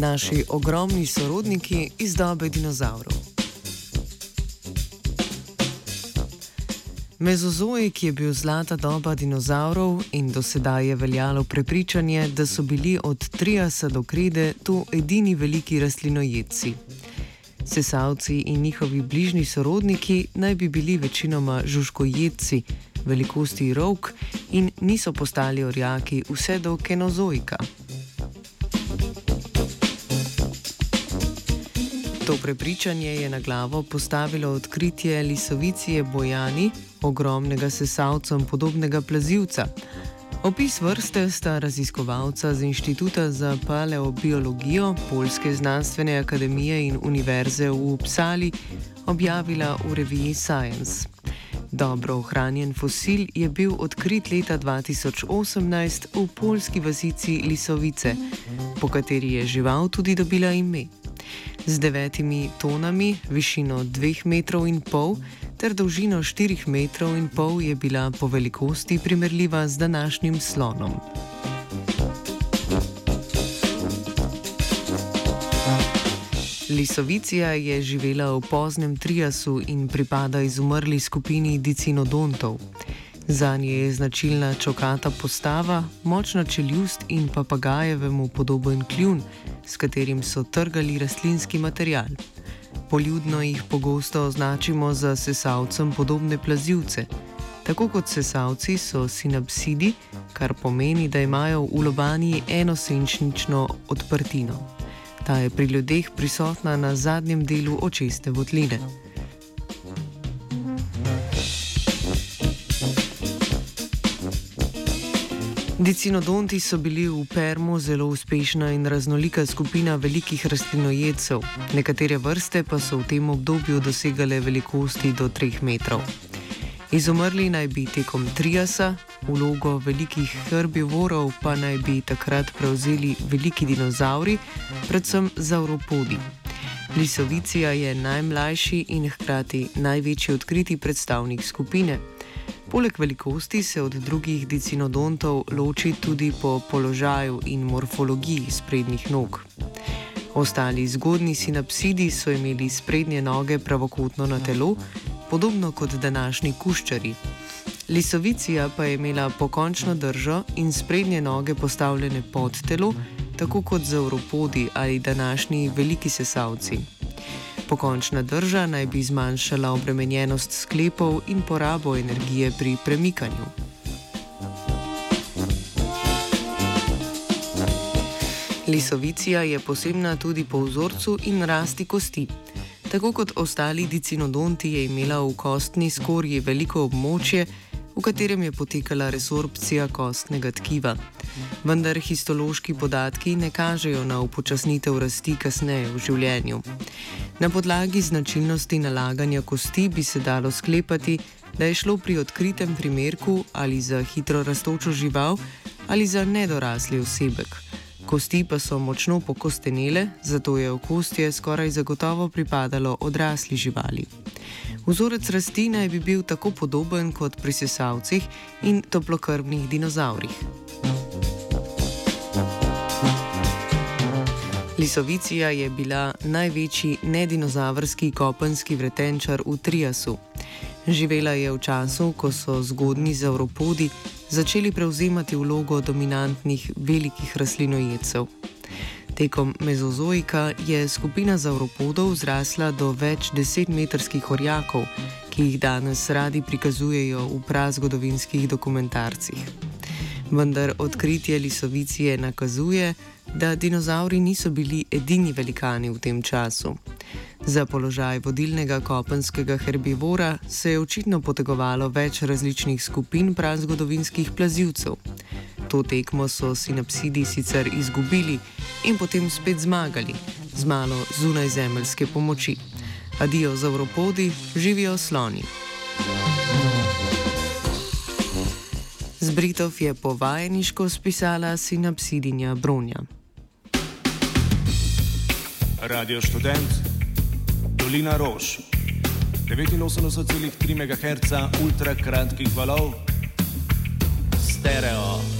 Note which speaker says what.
Speaker 1: naši ogromni sorodniki iz dobe dinozavrov. Mezozoik je bil zlata doba dinozavrov in do sedaj je veljalo prepričanje, da so bili od Triasa do Krede to edini veliki rastlinojedci. Sesavci in njihovi bližnji sorodniki naj bi bili večinoma žužkojedci, velikosti rok in niso postali orjaki vse do kenozoika. To prepričanje je na glavo postavilo odkritje lisovicije Bojani, ogromnega sesalcem podobnega plazivca. Opis vrste sta raziskovalca z Inštituta za paleobiologijo Polske znanstvene akademije in Univerze v Uppsali objavila v reviji Science. Dobro ohranjen fosil je bil odkrit leta 2018 v polski vasici Lisovice, po kateri je žival tudi dobila ime. Z devetimi tonami, višino 2,5 metrov ter dolžino 4 metrov in pol je bila po velikosti primerljiva z današnjim slonom. Lisovicija je živela v poznem triasu in pripada izumrli skupini dicinodontov. Za nje je značilna čokata postava, močna čeljust in papagajevemu podoben kljun, s katerim so trgali rastlinski material. Poljudno jih pogosto označimo za sesalcem podobne plazivce. Tako kot sesalci so sinapsidi, kar pomeni, da imajo v lobani enosenčnično odprtino. Ta je pri ljudeh prisotna na zadnjem delu očeste votline. Dicinodonti so bili v Permu zelo uspešna in raznolika skupina velikih rastlinojedcev, nekatere vrste pa so v tem obdobju dosegale velikosti do 3 metrov. Izumrli naj bi tekom triasa, vlogo velikih herbivorov pa naj bi takrat prevzeli veliki dinozauri, predvsem zauropodi. Lisovicija je najmlajši in hkrati največji odkriti predstavnik skupine. Poleg velikosti se od drugih dicinodontov loči tudi po položaju in morfologiji sprednjih nog. Ostali zgodni sinapsidi so imeli sprednje noge pravokotno na telo, podobno kot današnji kuščari. Lisovicija pa je imela pokončno držo in sprednje noge postavljene pod telo, tako kot za uropodi ali današnji veliki sesalci. Pokončna drža naj bi zmanjšala obremenjenost sklepov in porabo energije pri premikanju. Lisovicija je posebna tudi po vzorcu in rasti kosti. Tako kot ostali dicinodonti je imela v kostni skorji veliko območje, v katerem je potekala resorpcija kostnega tkiva. Vendar histološki podatki ne kažejo na upočasnitev rasti kasneje v življenju. Na podlagi značilnosti nalaganja kosti bi se dalo sklepati, da je šlo pri odkritem primerku ali za hitro rastočo žival ali za nedorasli osebek. Kosti pa so močno pokostenele, zato je okostje skoraj zagotovo pripadalo odrasli živali. Vzorec rasti naj bi bil tako podoben kot pri sesalcih in toplokrvnih dinozaurih. Lisovicija je bila največji nedinozavrski kopenski vretenčar v Triasu. Živela je v času, ko so zgodni zavropodi začeli prevzemati vlogo dominantnih velikih rastlinojedcev. Tekom mezozoika je skupina zavropodov zrasla do več desetmetrskih orjakov, ki jih danes radi prikazujejo v prazgodovinskih dokumentarcih. Vendar odkritje lisovicije nakazuje, da dinozauri niso bili edini velikani v tem času. Za položaj vodilnega kopenskega herbivora se je očitno potegovalo več različnih skupin prazgodovinskih plazivcev. To tekmo so sinapsidi sicer izgubili in potem spet zmagali, z malo zunajzemeljske pomoči. Adijo za Evropodi, živijo sloni. Z Britov je povajeniško spisala sinapsidinja Bronja.
Speaker 2: Radio študent, Dolina Rož, 89,3 MHz ultrakratkih valov, stereo.